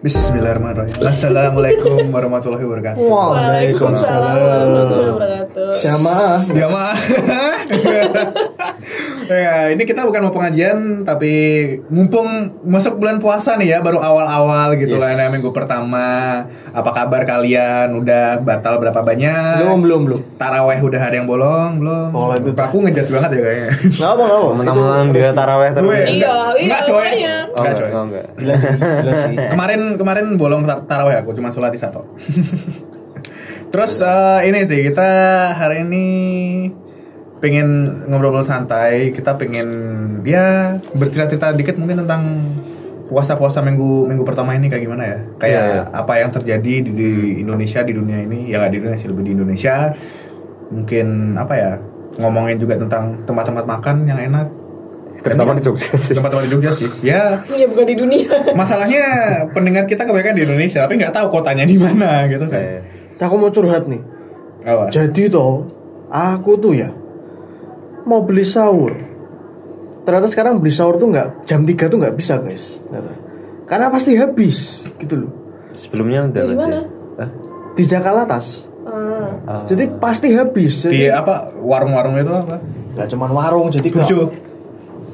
Bismillahirrahmanirrahim. Assalamualaikum warahmatullahi wabarakatuh. Waalaikumsalam warahmatullahi wabarakatuh. Jamaah. Jamaah. ya, ini kita bukan mau pengajian tapi mumpung masuk bulan puasa nih ya, baru awal-awal gitu lah nah, minggu pertama. Apa kabar kalian? Udah batal berapa banyak? Belum, belum, belum. Taraweh udah ada yang bolong belum? Oh, itu aku ngejudge banget ya kayaknya. Nggak apa, nggak apa. Teman-teman dia taraweh terus. Gue- Iya, iya, Enggak coy. Enggak coy. enggak. Gila sih, gila sih. kemarin kemarin bolong tar- taraweh aku cuma sholat di satu. Terus eh, ini sih kita hari ini pengen ngobrol-ngobrol santai. Kita pengen ya bercerita-cerita dikit mungkin tentang puasa-puasa minggu minggu pertama ini kayak gimana ya? Kayak Iya, iya. apa yang terjadi di, di Indonesia di dunia ini? Ya nggak di Indonesia lebih di Indonesia. Mungkin apa ya? Ngomongin juga tentang tempat-tempat makan yang enak. Terutama di Jogja sih. Tempat-tempat di Jogja sih. Ya Iya bukan di dunia. Masalahnya pendengar kita kebanyakan di Indonesia, tapi nggak tahu kotanya di mana gitu kan. Eh, Aku mau curhat nih. Apa? Jadi toh, aku tuh ya mau beli sahur. Ternyata sekarang beli sahur tuh nggak jam 3 tuh nggak bisa guys. Ternyata. Karena pasti habis gitu loh. Sebelumnya udah Di mana? Hah? Di Jakarta atas. Ah. Ah. Jadi pasti habis. Di Jadi apa warung-warung itu apa? nggak cuma warung, jadi Burjo.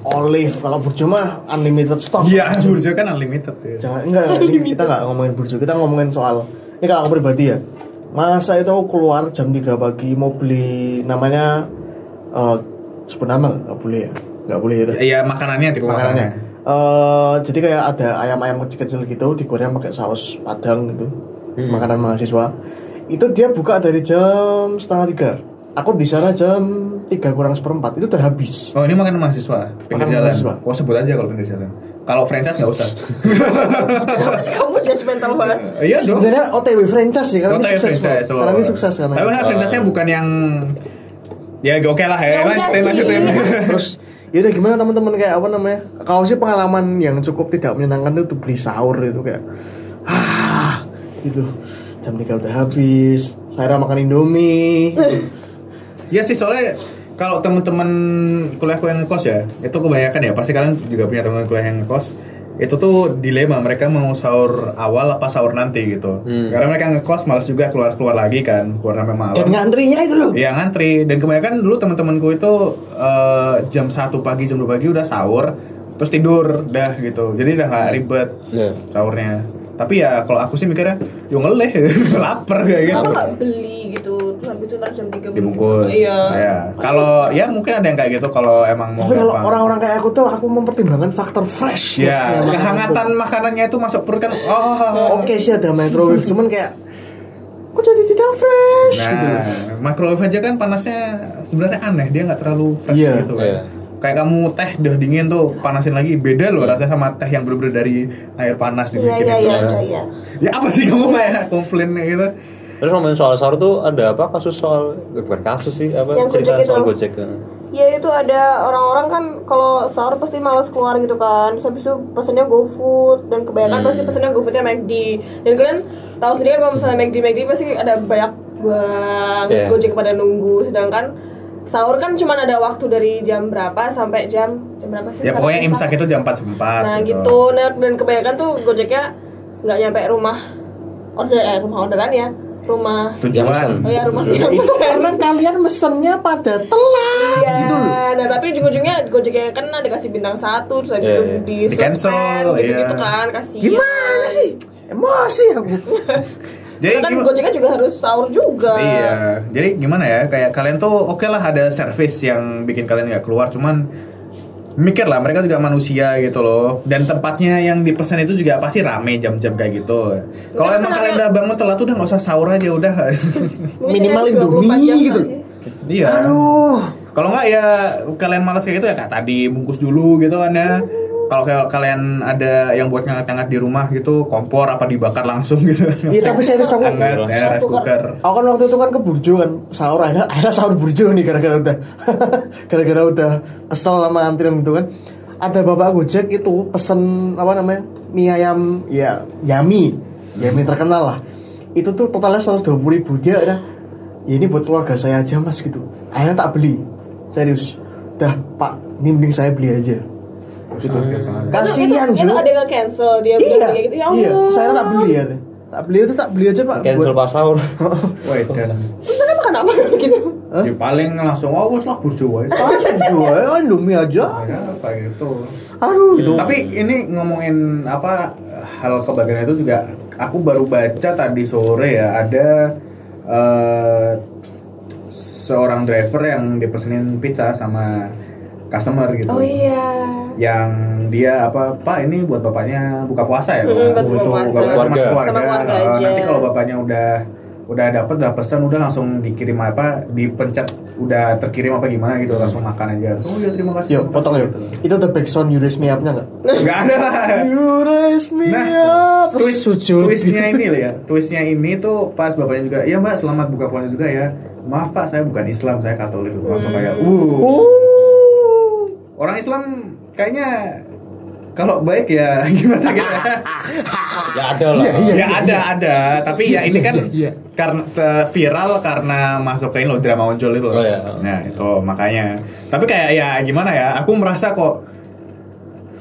olive. Kalau burjo mah unlimited stock. Iya, Burjo kan unlimited ya. Jangan enggak, ini kita nggak ngomongin burjo, kita ngomongin soal ini kalau aku pribadi ya. Masa itu aku keluar jam 3 pagi mau beli namanya eh sebut nama nggak boleh ya? Nggak boleh ya. Iya, makanannya tipe makanannya. makanannya. Eh jadi kayak ada ayam-ayam kecil-kecil gitu digoreng pakai saus padang gitu. Makanan mahasiswa. Itu dia buka dari jam setengah tiga. Aku di sana jam tiga kurang seperempat itu udah habis. Oh, ini makanan mahasiswa, pinggir jalan. mahasiswa. Oh, sebut aja kalau pinggir jalan. Kalau franchise nggak usah. Kenapa sih kamu judgmental banget? Iya dong. Sebenarnya OTW franchise sih karena Kota ini sukses. franchise. Oh. Karena ini sukses karena. Tapi kan franchise-nya bukan yang ya oke lah ya. Ya Lanjutin, lanjutin. Terus ya udah gimana teman-teman kayak apa namanya? Kalau sih pengalaman yang cukup tidak menyenangkan itu tuh beli sahur itu kayak ah gitu. Jam 3 udah habis. Saya makan Indomie. Ya sih soalnya kalau teman-teman kuliahku yang ngekos ya, itu kebanyakan ya pasti kalian juga punya teman kuliah yang ngekos. Itu tuh dilema mereka mau sahur awal apa sahur nanti gitu. Hmm. Karena mereka ngekos malas juga keluar-keluar lagi kan, keluar sampai malam. Dan ngantrinya itu loh. Iya ngantri dan kebanyakan dulu teman-temanku itu eh, jam 1 pagi jam 2 pagi udah sahur terus tidur dah gitu. Jadi udah nggak ribet Iya. sahurnya. Tapi ya kalau aku sih mikirnya, yo ngeleh, lapar kayak gitu. Nggak beli gitu? Ntar jam 3 Dibungkus. Iya. Ya. Kalau ya mungkin ada yang kayak gitu kalau emang mau Tapi kalau orang-orang kayak aku tuh aku mempertimbangkan faktor fresh. Ya, kehangatan makanannya itu masuk perut kan. Oh, Oke sih ada microwave, cuman kayak kok jadi tidak fresh Nah, gitu microwave aja kan panasnya sebenarnya aneh, dia nggak terlalu fresh Iya. gitu kan. Iya. Kayak kamu teh udah dingin tuh panasin lagi beda loh rasanya sama teh yang bener-bener dari air panas Iya dibikin iya itu. iya iya. iya. Ya apa sih kamu kayak komplain gitu? Terus ngomongin soal sahur tuh ada apa kasus soal bukan kasus sih apa Yang cerita Gojek itu. soal Gojek kan. Ya itu ada orang-orang kan kalau sahur pasti malas keluar gitu kan. Terus habis itu pesennya GoFood dan kebanyakan Hmm. pasti pesennya GoFoodnya McD. Dan kalian tahu sendiri kan kalau misalnya McD McD pasti ada banyak banget Iya. Gojek pada nunggu. Sedangkan sahur kan cuma ada waktu dari jam berapa sampai jam jam berapa sih? Ya pokoknya imsak itu jam 4 sempat Nah gitu. Nah, dan kebanyakan tuh Gojeknya nggak nyampe rumah order eh rumah orderan ya rumah Tujuan. oh ya rumah Itu pesen. karena kalian mesennya pada telat Iya, gitu loh. nah tapi ujung-ujungnya Gojeknya kan ada kasih bintang satu, terus ada Iya, iya. di Di cancel, gitu-gitu iya. kan, kasih. Gimana sih? Emosi aku. Jadi kan Gojeknya juga harus sahur juga. Iya, jadi gimana ya? Kayak kalian tuh oke lah ada service yang bikin kalian nggak keluar, cuman mikir lah mereka juga manusia gitu loh. Dan tempatnya yang dipesan itu juga pasti rame jam-jam kayak gitu. Kalau emang kalian udah bangun telat udah nggak usah sahur aja udah. Minimal ada 24 Indomie gitu. iya. Aduh. Kalau nggak ya kalian malas kayak gitu ya kayak tadi bungkus dulu gitu kan ya. Kalau kalian ada yang buat ngangat-ngangat di rumah gitu, kompor apa dibakar langsung gitu. Iya tapi serius aku. Hangat, ya, rice cooker. Aku kan waktu itu kan ke Burjo kan sahur akhirnya, akhirnya sahur Burjo nih gara-gara udah gara-gara udah kesel sama antrian gitu kan. Ada bapak Gojek itu pesen apa namanya mie ayam ya Yami, Yami terkenal lah. Itu tuh totalnya 120 ribu dia ada. Ya ini buat keluarga saya aja mas gitu. Akhirnya tak beli, serius. Dah Pak, ini mending saya beli aja. Gitu. Kasihan itu, itu Jo. ada yang cancel dia Iya, bilang kayak gitu ya iya. Saya tak beli ya. Tak beli itu tak beli aja pak. cancel Buat- pas sahur Wah, dan Terus kenapa kenapa gitu? ya paling langsung oh wes lah burjo wae. Ah, sudah, Indomie aja. Ya, kayak gitu. Aduh, itu. Tapi ini ngomongin apa hal kebahagiaan itu juga aku baru baca tadi sore ya ada eh, seorang driver yang dipesenin pizza sama customer gitu. Oh iya. Yang dia apa Pak ini buat bapaknya buka puasa ya? Hmm, Pak? buat buka Itu puasa. buka puasa sama Keluarga. keluarga. Sama keluarga aja. nanti kalau bapaknya udah udah dapat udah pesan udah langsung dikirim apa dipencet udah terkirim apa gimana gitu langsung makan aja. Oh ya terima kasih. Yuk, terima potong yuk. gitu. Itu the backsound You Raise Me Up-nya nggak? Nggak ada lah. You Raise Me Nah, Up. Twist, sujud. twistnya ini loh ya twistnya ini tuh pas bapaknya juga iya mbak selamat buka puasa juga ya maaf pak saya bukan Islam saya Katolik langsung kayak uh Uh. Orang Islam kayaknya kalau baik ya gimana gitu ya ada lah Iya, iya. ya ada ada tapi ya ini kan Iya. karena te- viral karena masuk ke ini loh drama ojol itu loh Oh, iya. nah itu makanya tapi kayak ya gimana ya aku merasa kok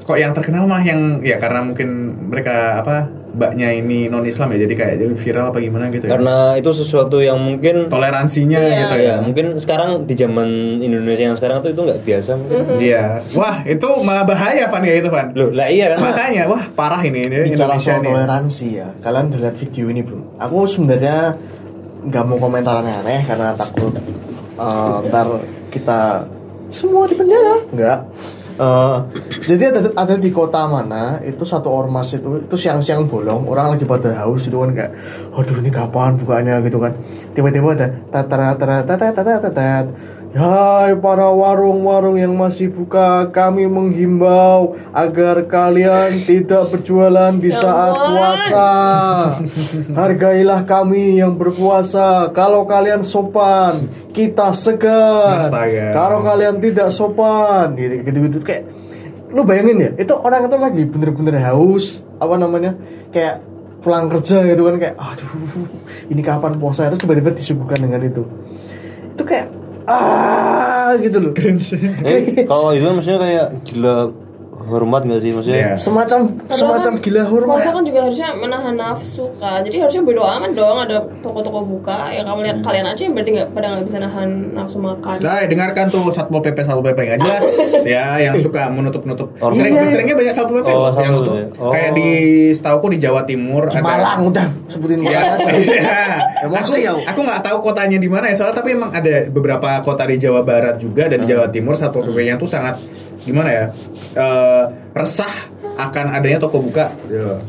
kok yang terkenal malah yang ya karena mungkin mereka apa mbaknya ini non Islam ya? Jadi kayak jadi viral apa gimana gitu ya? Karena itu sesuatu yang mungkin toleransinya Iya. gitu ya? Ya mungkin sekarang di zaman Indonesia yang sekarang tuh itu nggak biasa mungkin. Iya. Wah itu malah bahaya Van ya itu Van. Loh lah iya kan? Makanya wah parah ini ini Bicara Indonesia soal nih toleransi ya, kalian udah lihat video ini belum? Aku sebenarnya nggak mau komentar aneh-aneh karena takut eh, ntar kita semua di penjara. Nggak. Eh, jadi ada ada di kota mana itu satu ormas itu itu siang-siang bolong orang lagi pada haus itu kan kayak aduh ini kapan bukanya gitu kan tiba-tiba ada tatara tatara tatat tatat Hai para warung-warung yang masih buka, kami menghimbau agar kalian tidak berjualan di Ya saat puasa. Hargailah kami yang berpuasa. Kalau kalian sopan, kita segan. Kalau kalian tidak sopan, gitu gitu kayak lu bayangin ya, itu orang itu lagi bener-bener haus, apa namanya, kayak pulang kerja gitu kan kayak aduh ini kapan puasa terus tiba-tiba disuguhkan dengan itu itu kayak ah gitu loh. Eh, kalau itu maksudnya kayak gila hormat nggak sih maksudnya semacam semacam gila hormat Puasa kan juga harusnya menahan nafsu kan. Jadi harusnya bodo amat dong ada toko-toko buka ya kamu lihat kalian aja yang berarti nggak pada nggak bisa nahan nafsu makan. Nah, dengarkan tuh Satpol PP Satpol PP nggak jelas ya yang suka menutup-nutup. Oh, Sering, iya. seringnya banyak Satpol PP Oh, yang nutup. Oh. Kayak di setauku di Jawa Timur di ada- Malang udah sebutin Ya, iya. Emosi aku, nggak tahu kotanya di mana ya soalnya tapi emang ada beberapa kota di Jawa Barat juga dan di Jawa Timur satpol pp-nya tuh sangat gimana ya eh, resah akan adanya toko buka.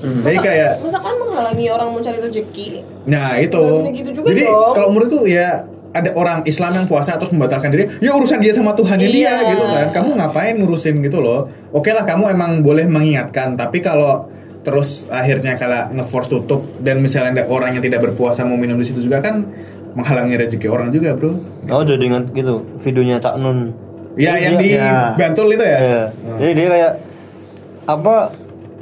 Jadi kayak Masa kan menghalangi orang mencari rezeki? Nah itu. Gitu juga Jadi dong. kalau menurutku ya ada orang Islam yang puasa terus membatalkan diri, ya urusan dia sama Tuhannya dia Iya. gitu kan. Kamu ngapain ngurusin gitu loh? Oke lah kamu emang boleh mengingatkan, tapi kalau terus akhirnya kalau ngeforce tutup dan misalnya ada orang yang tidak berpuasa mau minum di situ juga kan menghalangi rezeki orang juga bro. oh jadi ingat gitu videonya Cak Nun Ya Jadi yang dia- di ya. Bantul itu ya. Iya. Jadi dia kayak apa?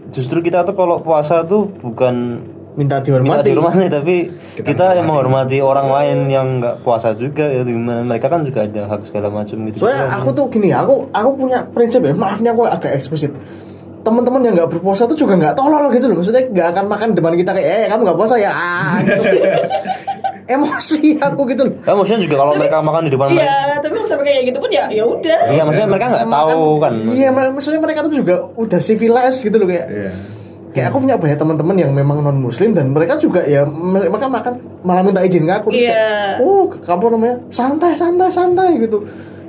Justru kita tuh kalau puasa tuh bukan minta minta dihormati dihormati tapi Kita kita, yang menghormati. orang lain yang nggak puasa juga ya gimana mereka kan juga ada hak segala macam gitu. soalnya aku tuh gini aku aku punya prinsip ya maafnya aku agak eksplisit teman-teman yang nggak berpuasa tuh juga nggak tolol gitu loh maksudnya nggak akan makan depan kita kayak eh kamu nggak puasa ya ah, gitu. emosi aku gitu loh maksudnya juga kalau mereka makan di depan mereka. Iya, tapi sampai kayak gitu pun ya ya udah. Iya, maksudnya mereka nggak tahu kan. iya mak- maksudnya mereka tuh juga udah civilized gitu loh kayak Iya. kayak aku punya banyak teman-teman yang memang non muslim dan mereka juga ya me- mereka makan malah minta izin ke aku terus Iya. kayak oh kamu namanya santai santai santai gitu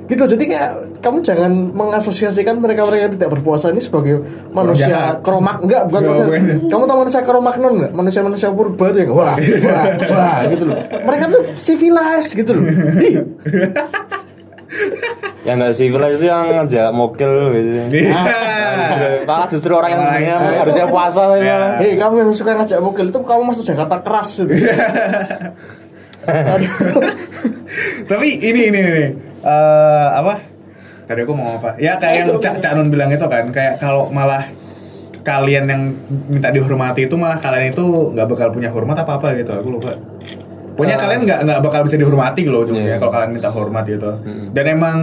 gitu jadi kayak kamu jangan mengasosiasikan mereka-mereka yang tidak berpuasa ini sebagai manusia jahat. kromak enggak bukan Enggak, manusia, bukan. kamu tahu manusia kromaknon enggak manusia manusia purba itu yang wah wah wah gitu loh mereka tuh civilized gitu loh Yang nggak civilized itu yang ngajak mokel gitu. Iya. Malah justru orang yang sebenarnya itu- harusnya puasa Iya. malah. Hei kamu yang suka ngajak mobil itu kamu masuk Jakarta keras gitu. Aduh. Tapi ini ini ini eh apa? Tadi aku mau apa? Ya kayak yang Cak Cak Nun bilang itu kan, kayak kalau malah kalian yang minta dihormati itu malah kalian itu nggak bakal punya hormat apa apa gitu. Aku lupa. Pokoknya Eh. kalian nggak nggak bakal bisa dihormati loh ujungnya Iya. kalau kalian minta hormat gitu. Hmm. Dan emang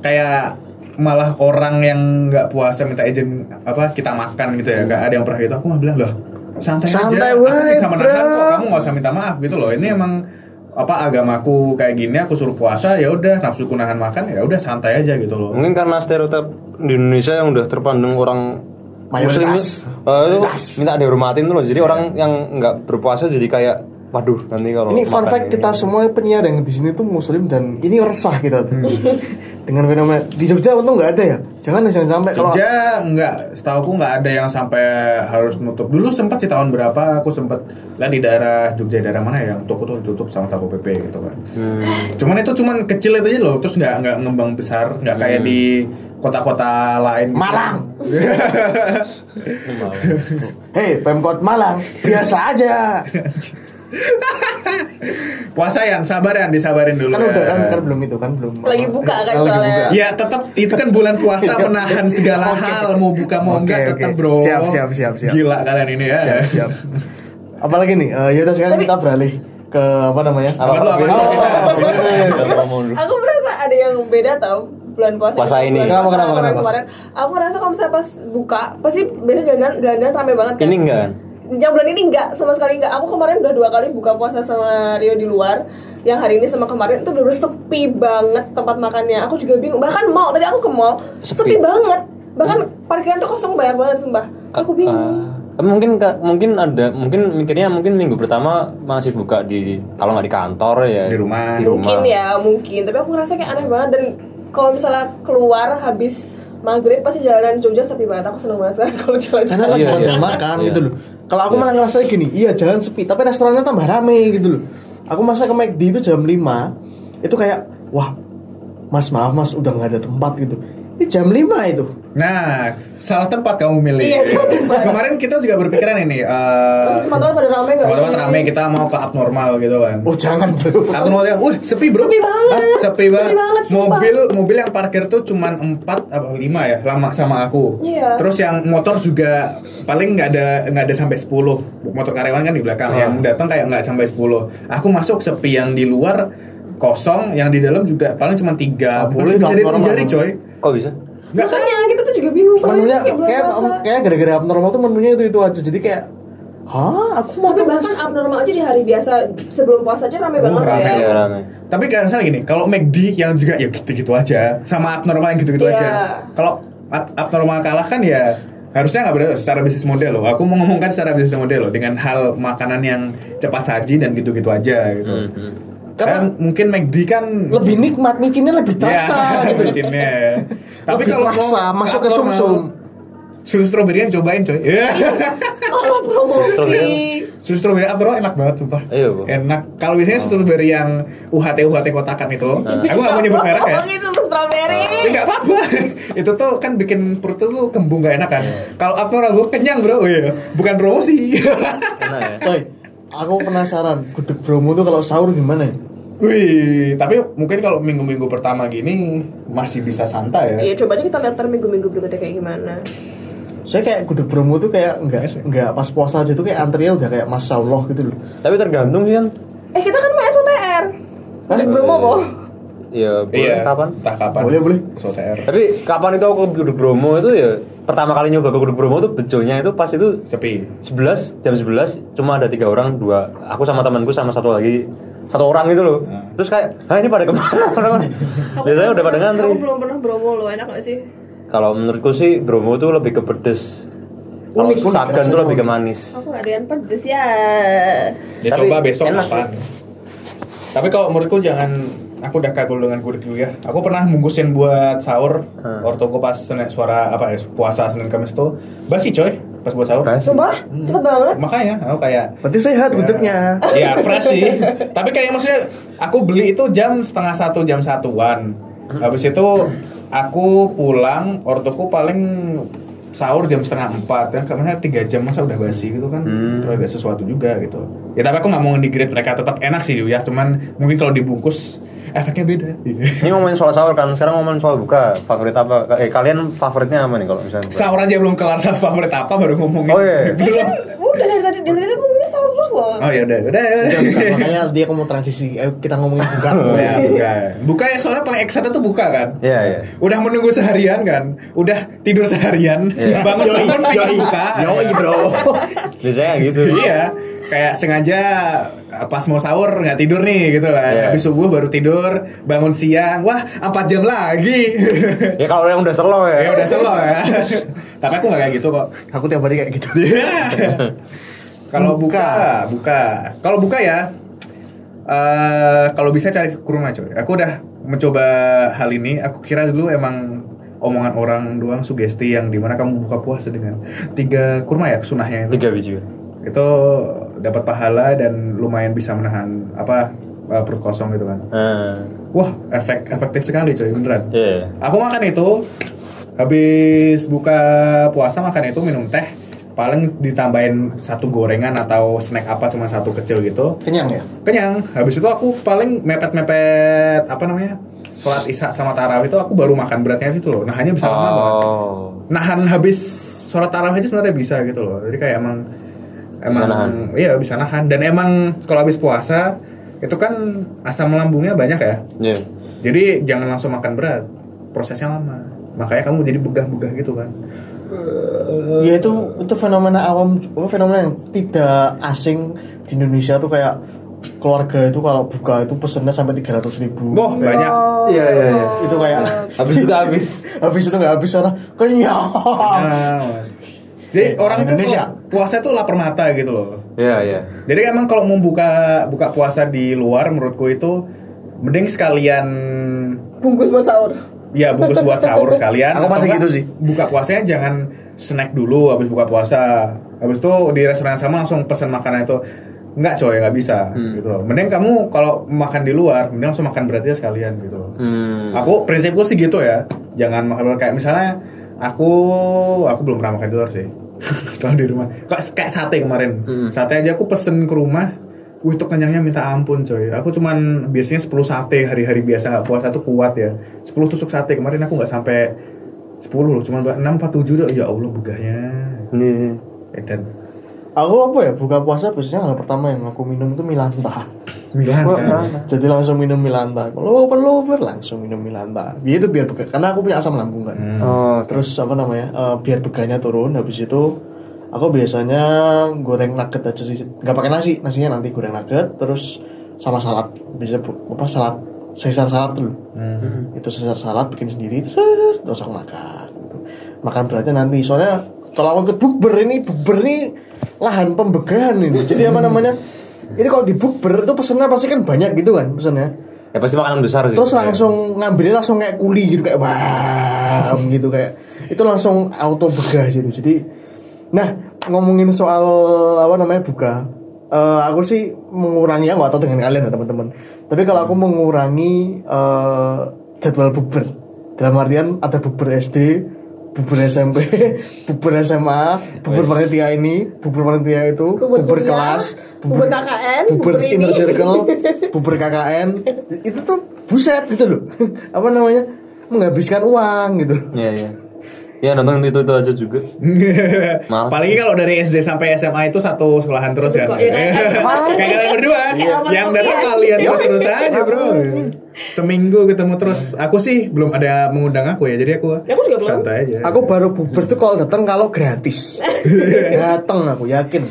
kayak malah orang yang nggak puasa minta izin apa kita makan gitu ya nggak ada yang pernah gitu aku mah bilang loh santai, Santai aja aku bisa menahan bro." kok kamu nggak usah minta maaf gitu loh ini emang apa agamaku kayak gini aku suruh puasa ya udah nafsuku nahan makan ya udah santai aja gitu loh Mungkin karena stereotip di Indonesia yang udah terpandang orang Muslim Mayoritas. itu, eh, itu minta dihormatin tuh loh. Jadi orang yang nggak berpuasa jadi kayak waduh nanti kalau Ini fun fact ini- kita semua penyiar yang di sini tuh muslim dan ini resah kita tuh. Hmm. Dengan fenomena di Jogja untung nggak ada ya. Jangan jangan sampai kalau Jogja nggak, setauku nggak ada yang sampai harus nutup. Dulu sempat sih tahun berapa aku sempat lihat di daerah Jogja daerah mana ya, yang toko tuh tutup sama satpol pp gitu kan. Hmm. Cuman itu cuman kecil itu aja loh, terus nggak nggak ngembang besar, nggak kayak di kota-kota lain. Malang. Hei, Pemkot Malang, biasa aja. Puasa Yan, sabar Yan, disabarin dulu. Kan udah kan kan belum itu kan belum. Lagi buka kan Lagi soalnya. buka. Ya tetap itu kan bulan puasa menahan segala hal mau buka mau Oke, enggak oke. tetap bro. Siap, siap, siap, siap. Gila kalian ini ya. Siap, siap. Apalagi nih, eh, yaudah sekarang kita beralih ke apa namanya? Apa Apa? Oh, Jangan ngomong dulu. Aku merasa ada yang beda tau bulan puasa Puasa ini. bulan Kenapa, kenapa, kemarin, kenapa? kemarin. Aku ngerasa kalau misalnya pas buka pasti biasanya jalan jalan rame banget kan Ini enggak kan? Yang bulan ini enggak sama sekali enggak. Aku kemarin udah dua kali buka puasa sama Rio di luar. Yang hari ini sama kemarin itu udah sepi banget tempat makannya. Aku juga bingung. Bahkan mall tadi aku ke mall Sepi. sepi, banget. Bahkan parkiran tuh kosong banyak banget sumpah. Aku bingung. Ah, mungkin mungkin ada mungkin mikirnya mungkin minggu pertama masih buka di kalau nggak di kantor ya Di rumah. di rumah Mungkin ya, mungkin. Tapi aku ngerasa kayak aneh banget dan kalau misalnya keluar habis maghrib pasti jalanan Jogja sepi banget. Aku seneng banget sekarang kalau jalan. Karena lagi Iya, iya. makan Iya. gitu loh. Kalau aku malah ngerasa gini, iya jalan sepi, tapi restorannya tambah rame gitu loh. Aku masa ke McD itu jam 5 itu kayak wah Mas maaf mas udah nggak ada tempat gitu. Ini jam 5 itu. Nah, salah tempat kamu milih. Iya, salah tempat. Kemarin kita juga berpikiran ini. eh Pasti teman-teman pada rame gak Teman-teman rame kita mau ke abnormal gitu kan. Oh jangan bro. Abnormal ya, wah sepi bro. Sepi banget. Hah, sepi banget. Sepi banget, sumpah. mobil mobil yang parkir tuh cuman 4 apa 5 ya, lama sama aku. Iya. Terus yang motor juga paling nggak ada nggak ada sampai 10 motor karyawan kan di belakang Ah. yang datang kayak nggak sampai 10 aku masuk sepi yang di luar kosong yang di dalam juga paling cuma tiga boleh bisa normal. jari coy kok bisa nggak kan Makanya kita tuh juga bingung. Menunya kayak kayak gara-gara abnormal tuh menunya itu itu aja. Jadi kayak Hah, aku mau Tapi bahkan mas- abnormal aja di hari biasa sebelum puasa aja rame Oh, banget rame. ya. ya rame Tapi kayak misalnya gini, kalau McD yang juga ya gitu-gitu aja, sama abnormal yang gitu-gitu Iya. aja. Kalau ab- abnormal kalah kan ya harusnya nggak berarti secara bisnis model loh. Aku mau ngomongkan secara bisnis model loh dengan hal makanan yang cepat saji dan gitu-gitu aja gitu. Hmm, hmm. Karena Kan mungkin McD kan lebih nikmat, micinnya lebih terasa Ya, gitu. micinnya. Tapi Lebih kalau mau terasa, masuk ke sumsum. Susu stroberi cobain coy. Iya. Malah promosi. Susu stroberi abnormal enak banget sumpah. Iya, Bu. Enak. Kalau biasanya susu stroberi yang UHT UHT kotakan itu, aku nggak mau nyebut merek ya. Oh gitu strawberry. Ya nggak apa-apa. itu tuh kan bikin perut tuh kembung gak enak kan. Iya. Kalau abnormal gue kenyang bro, oh, iya. bukan promosi. enak ya Coy, aku penasaran, gudeg Bromo tuh kalau sahur gimana ya? Wih, tapi mungkin kalau minggu-minggu pertama gini masih bisa santai ya. Iya coba aja kita lihat ntar minggu-minggu berikutnya kayak gimana. Saya kayak gudeg Bromo tuh kayak enggak Yes, enggak pas puasa aja tuh kayak antrinya udah kayak masya Allah gitu loh. tapi tergantung sih kan Eh kita kan mau SOTR. Di Bromo kok. Iya, boleh Iya. kapan? Entah kapan. Boleh, boleh. SOTR. Tapi kapan itu aku ke Gudeg Bromo itu ya pertama kali nyoba ke Gudeg Bromo tuh bejonya itu pas itu Sepi. 11 jam 11 cuma ada tiga orang dua aku sama temanku sama satu lagi satu orang gitu loh Hmm. terus kayak ah ini pada ke mana Orang-orang. biasanya udah pada ngantri Aku belum pernah Bromo loh, enak gak sih? kalau menurutku sih Bromo tuh lebih ke pedes kalau Unik, unik, Sagan tuh lebih ke manis Aku ada yang pedes ya. Ya Tapi coba besok enak kapan. Tapi kalau menurutku jangan aku udah kagul dengan gudeg dulu ya. Aku pernah bungkusin buat sahur Hmm. ortoku pas Senin suara apa ya puasa Senin Kamis tuh basi coy pas buat sahur. Basi. Sumpah, cepet banget. Makanya aku kayak Berarti sehat gudegnya. Ya fresh sih. Tapi kayak maksudnya aku beli itu jam setengah satu jam satuan. Habis itu aku pulang ortoku paling sahur jam setengah empat ya karena tiga jam masa udah basi gitu kan Hmm. terus ada sesuatu juga gitu ya tapi aku nggak mau nge-degrade mereka tetap enak sih ya cuman mungkin kalau dibungkus efeknya beda ini ngomongin soal sahur kan sekarang ngomongin soal buka favorit apa eh kalian favoritnya apa nih kalau misalnya buka? sahur aja belum kelar sama favorit apa baru ngomongin Oh, iya. belum Udah dari tadi dari tadi aku ngomongnya sahur terus apa? Oh ya udah, udah, bukan. makanya dia mau transisi ayo kita ngomongin buka ya, buka. Buka ya soalnya paling excited tuh buka kan. Iya, iya. Udah menunggu seharian kan, udah tidur seharian, Iya. bangun-bangun pengen buka. yoi bro Biasanya gitu. iya, kayak sengaja uh, pas mau sahur nggak tidur nih gitu kan. Iya. Habis subuh baru tidur, bangun siang, wah 4 jam lagi. Ya kalau yang udah slow ya ya. udah selo ya. Tapi aku nggak kayak gitu kok. aku tiap hari kayak gitu Kalau buka, buka. Kalau buka ya, eh kalau bisa cari kurma coy. Aku udah mencoba hal ini. Aku kira dulu emang omongan orang doang sugesti yang di mana kamu buka puasa dengan tiga kurma ya sunahnya itu. Tiga biji. Itu dapat pahala dan lumayan bisa menahan apa eh, perut kosong gitu kan. Nah, Wah, efek efektif sekali coy beneran. iya. Aku makan itu habis buka puasa makan itu minum teh paling ditambahin satu gorengan atau snack apa cuma satu kecil gitu kenyang ya kenyang habis itu aku paling mepet-mepet apa namanya sholat isya sama tarawih itu aku baru makan beratnya itu loh nah hanya bisa lama banget Oh. nahan habis sholat tarawih aja sebenarnya bisa gitu loh jadi kayak emang emang Bisa nahan. iya bisa nahan dan emang kalau habis puasa itu kan asam lambungnya banyak ya Iya. jadi jangan langsung makan berat prosesnya lama makanya kamu jadi begah-begah gitu kan ya itu itu fenomena awam apa, fenomena yang tidak asing di Indonesia tuh kayak keluarga itu kalau buka itu pesennya sampai tiga ratus ribu Wah banyak Oh. Iya, iya, iya. itu kayak Habis juga habis. habis itu nggak habis sana kenyang Nah, jadi Eh, orang Indonesia. Puasa tuh lapar mata gitu loh Iya, iya. jadi emang kalau mau buka buka puasa di luar menurutku itu mending sekalian Bungkus buat sahur. ya bungkus buat sahur sekalian Aku pasti enggak, gitu sih. buka puasanya jangan snack dulu habis buka puasa habis itu di restoran yang sama langsung pesan makanan itu Enggak coy, nggak bisa Hmm. gitu loh. Mending kamu kalau makan di luar, mending langsung makan beratnya sekalian gitu loh. Hmm. Aku prinsipku sih gitu ya. Jangan makan kayak misalnya aku aku belum pernah makan di luar sih. Selalu di rumah. Kayak kayak sate kemarin. Mm. Sate aja aku pesen ke rumah. Wih itu kenyangnya minta ampun coy. Aku cuman biasanya 10 sate hari-hari biasa nggak puasa tuh kuat ya. 10 tusuk sate kemarin aku nggak sampai 10 loh, cuman 6 4 7 doh. Ya Allah begahnya. Iya. Edan. Aku apa ya buka puasa biasanya hal pertama yang aku minum itu milanta Milan. Milanta. jadi langsung minum milanta kalau perlu langsung minum milanta Ya itu biar bega karena aku punya asam lambung kan Hmm. Oh, terus apa namanya eh, biar beganya turun habis itu aku biasanya goreng nugget aja sih nggak pakai nasi nasinya nanti goreng nugget terus sama salad bisa bu- apa salad sesar salad dulu Hmm. itu sesar salad bikin sendiri terus aku makan gitu. makan beratnya nanti soalnya kalau aku ikut bukber ini bukber ini lahan pembegahan ini. Jadi apa namanya? Ini kalau di bukber itu pesennya pasti kan banyak gitu kan pesennya ya pasti makanan besar sih. terus langsung ngambilnya langsung kayak kuli gitu kayak wah gitu kayak itu langsung auto begah gitu jadi nah ngomongin soal apa namanya buka eh, aku sih mengurangi ya nggak tahu dengan kalian ya teman-teman. Tapi kalau aku mengurangi eh, jadwal bukber. Dalam artian ada bukber SD bubur SMP, bubur SMA, bubur panitia ini, bubur panitia itu, Bubur kelas, bubur KKN, bubur inner circle, bubur KKN, itu tuh buset gitu loh, apa namanya menghabiskan uang gitu. Iya, iya. Ya nonton itu itu aja juga. Maaf. Apalagi kalau dari SD sampai SMA itu satu sekolahan terus kan. Ya kayak- kalian berdua. Kayak yang datang kalian terus terus aja, Bro. Seminggu ketemu terus. Aku sih belum ada mengundang aku ya, jadi aku, Ya, aku juga belum. santai aja. Aku baru bubur tuh kalau datang kalau gratis, datang aku yakin,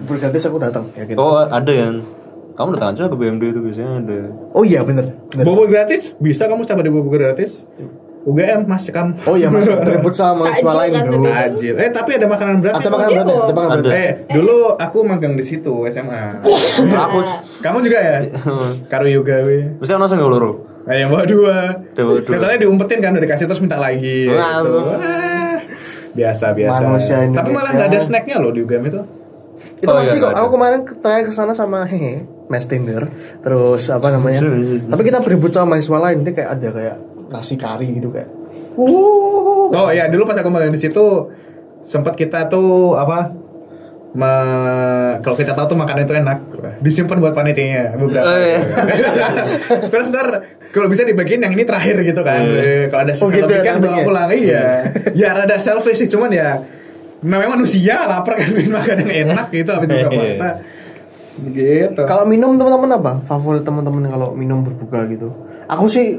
bubur gratis aku datang yakin. Oh ada yang kamu datang aja ke BMD itu biasanya ada. Oh iya bener, bener. Bubur gratis? Bisa kamu setiap ada bubur gratis? UGM mas kamu. Oh iya mas, berebut sama mahasiswa lain kan itu. Tajil. Eh tapi ada makanan berat. Ada makanan berat ya? Ada makanan berat. Eh, dulu aku magang di situ SMA. Aku Kamu juga ya? Karo yoga we. mesti langsung nggak loro. Nah, yang bawa dua. Bawa dua. Biasanya diumpetin kan udah dikasih terus minta lagi. Langsung. Gitu. Biasa biasa. Manusia Tapi Indonesia. malah nggak ada snacknya loh di UGM itu. Itu Oh, masih iya, kok. ada. Aku kemarin ke- terakhir ke sana sama hehe, Mas Tinder. Terus apa namanya? Iya, iya, iya. Tapi kita berebut sama mahasiswa lain. Dia kayak ada kayak nasi kari gitu kayak. Wuh. Oh ya dulu pas aku magang di situ sempat kita tuh apa? me- kalau kita tahu tuh makanan itu enak disimpan buat panitianya beberapa Oh, iya. terus ntar kalau bisa dibagiin yang ini terakhir gitu kan Eh, kalau ada Oh, sisa gitu lebih ya, kan bawa pulang iya ya rada selfish sih cuman ya namanya manusia lapar kan pengen makan yang enak gitu habis buka Iya. puasa Gitu. Kalau minum teman-teman apa? Favorit teman-teman kalau minum berbuka gitu? Aku sih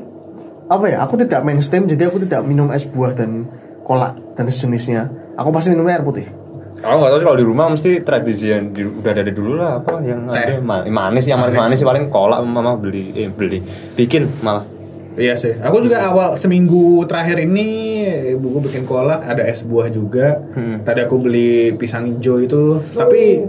apa ya? Aku tidak mainstream jadi aku tidak minum es buah dan kolak dan sejenisnya. Aku pasti minum air putih. Aku nggak tahu sih kalau di rumah mesti tradisi yang di- udah dari dulu lah apa yang Teh. ada ma- manis yang Manis. manis sih paling kolak mama beli eh beli bikin malah Iya sih. Aku juga awal seminggu terakhir ini ibuku bikin kolak, ada es buah juga. Hmm. Tadi aku beli pisang hijau itu. Tapi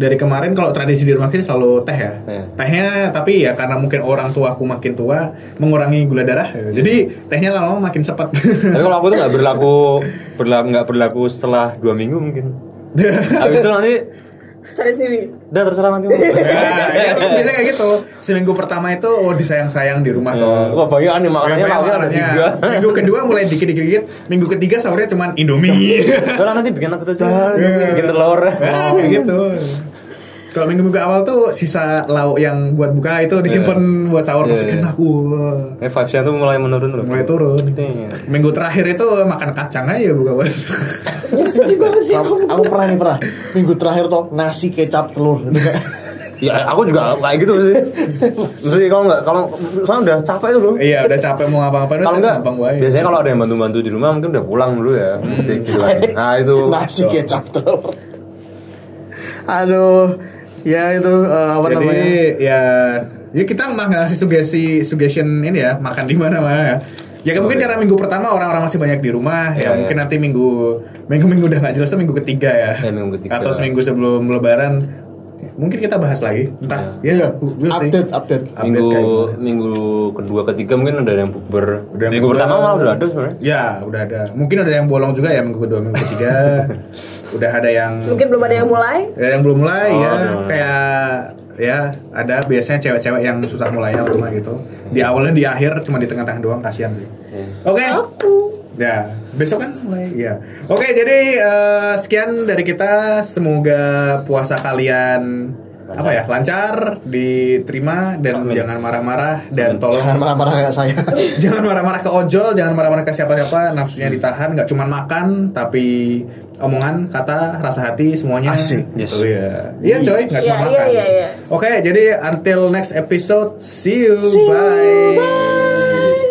dari kemarin kalau tradisi di rumah kita selalu teh ya. Iya. Tehnya tapi ya karena mungkin orang tua aku makin tua mengurangi gula darah. Jadi tehnya lama-lama makin sepet. tapi kalau aku tuh nggak berlaku berlaku nggak berlaku setelah dua minggu mungkin habis itu nanti Cari sendiri. udah terserah nanti Ya, ya, biasanya kayak gitu. Seminggu pertama itu oh disayang-sayang di rumah tuh. wah banyak nih makanannya makanannya. tiga Minggu kedua mulai dikit-dikit. Minggu ketiga sahurnya cuman Indomie. Udah nanti bikin aku aja Iya. bikin telur Ya, kayak gitu. Kalau minggu-minggu awal tuh sisa lauk yang buat buka itu disimpan buat sahur Iya, masih iya. enak. Wah. eh vibesnya tuh mulai menurun loh Mulai turun. Iya. Minggu terakhir itu makan kacang aja buka bos. Ya sedih banget sih. Aku, aku pernah nih pernah minggu terakhir tuh nasi kecap telur itu kayak ya aku juga kayak gitu sih Mesti kalau nggak kalau soalnya udah capek tuh loh iya udah capek mau ngapa-ngapain kalau enggak wae. biasanya kalau ada yang bantu-bantu di rumah mungkin udah pulang dulu ya gitu kan. nah itu nasi kecap telur. Aduh, ya itu eh, apa Jadi namanya? ya ya kita mah ngasih sugesti suggestion ini ya makan di mana mana ya. Ya kan mungkin karena minggu pertama orang-orang masih banyak di rumah ya Iya, mungkin iya. nanti minggu minggu minggu udah nggak jelas tuh minggu ketiga ya. Ya, minggu ketiga. Atau seminggu sebelum lebaran mungkin kita bahas lagi entah ya we'll see. Update, update. Update minggu kayak gimana. minggu kedua ketiga mungkin ada yang bukber Udah minggu bukber. pertama malah udah ada sebenarnya Ya, udah ada. Mungkin ada yang bolong juga ya minggu kedua, minggu ketiga. udah ada yang Mungkin belum ada yang mulai. ada yang belum mulai Oh, ya. Kayak ya ada biasanya cewek-cewek yang susah mulainya rumah gitu. Di awalnya di akhir cuma di tengah-tengah doang kasihan sih. Iya. Oke. Aku. Ya, besok kan mulai ya. Oke, jadi eh, sekian dari kita. Semoga puasa kalian apa ya lancar, diterima dan Amin. jangan marah-marah dan tolong Jangan marah-marah kayak saya. jangan marah-marah ke ojol, jangan marah-marah ke siapa-siapa, nafsunya ditahan, nggak cuma makan, tapi omongan, kata, rasa hati semuanya. Asik. Yes. Oh iya. Iya coy, nggak cuma Iya, makan. iya, iya, iya. Oke, jadi until next episode, see you, bye.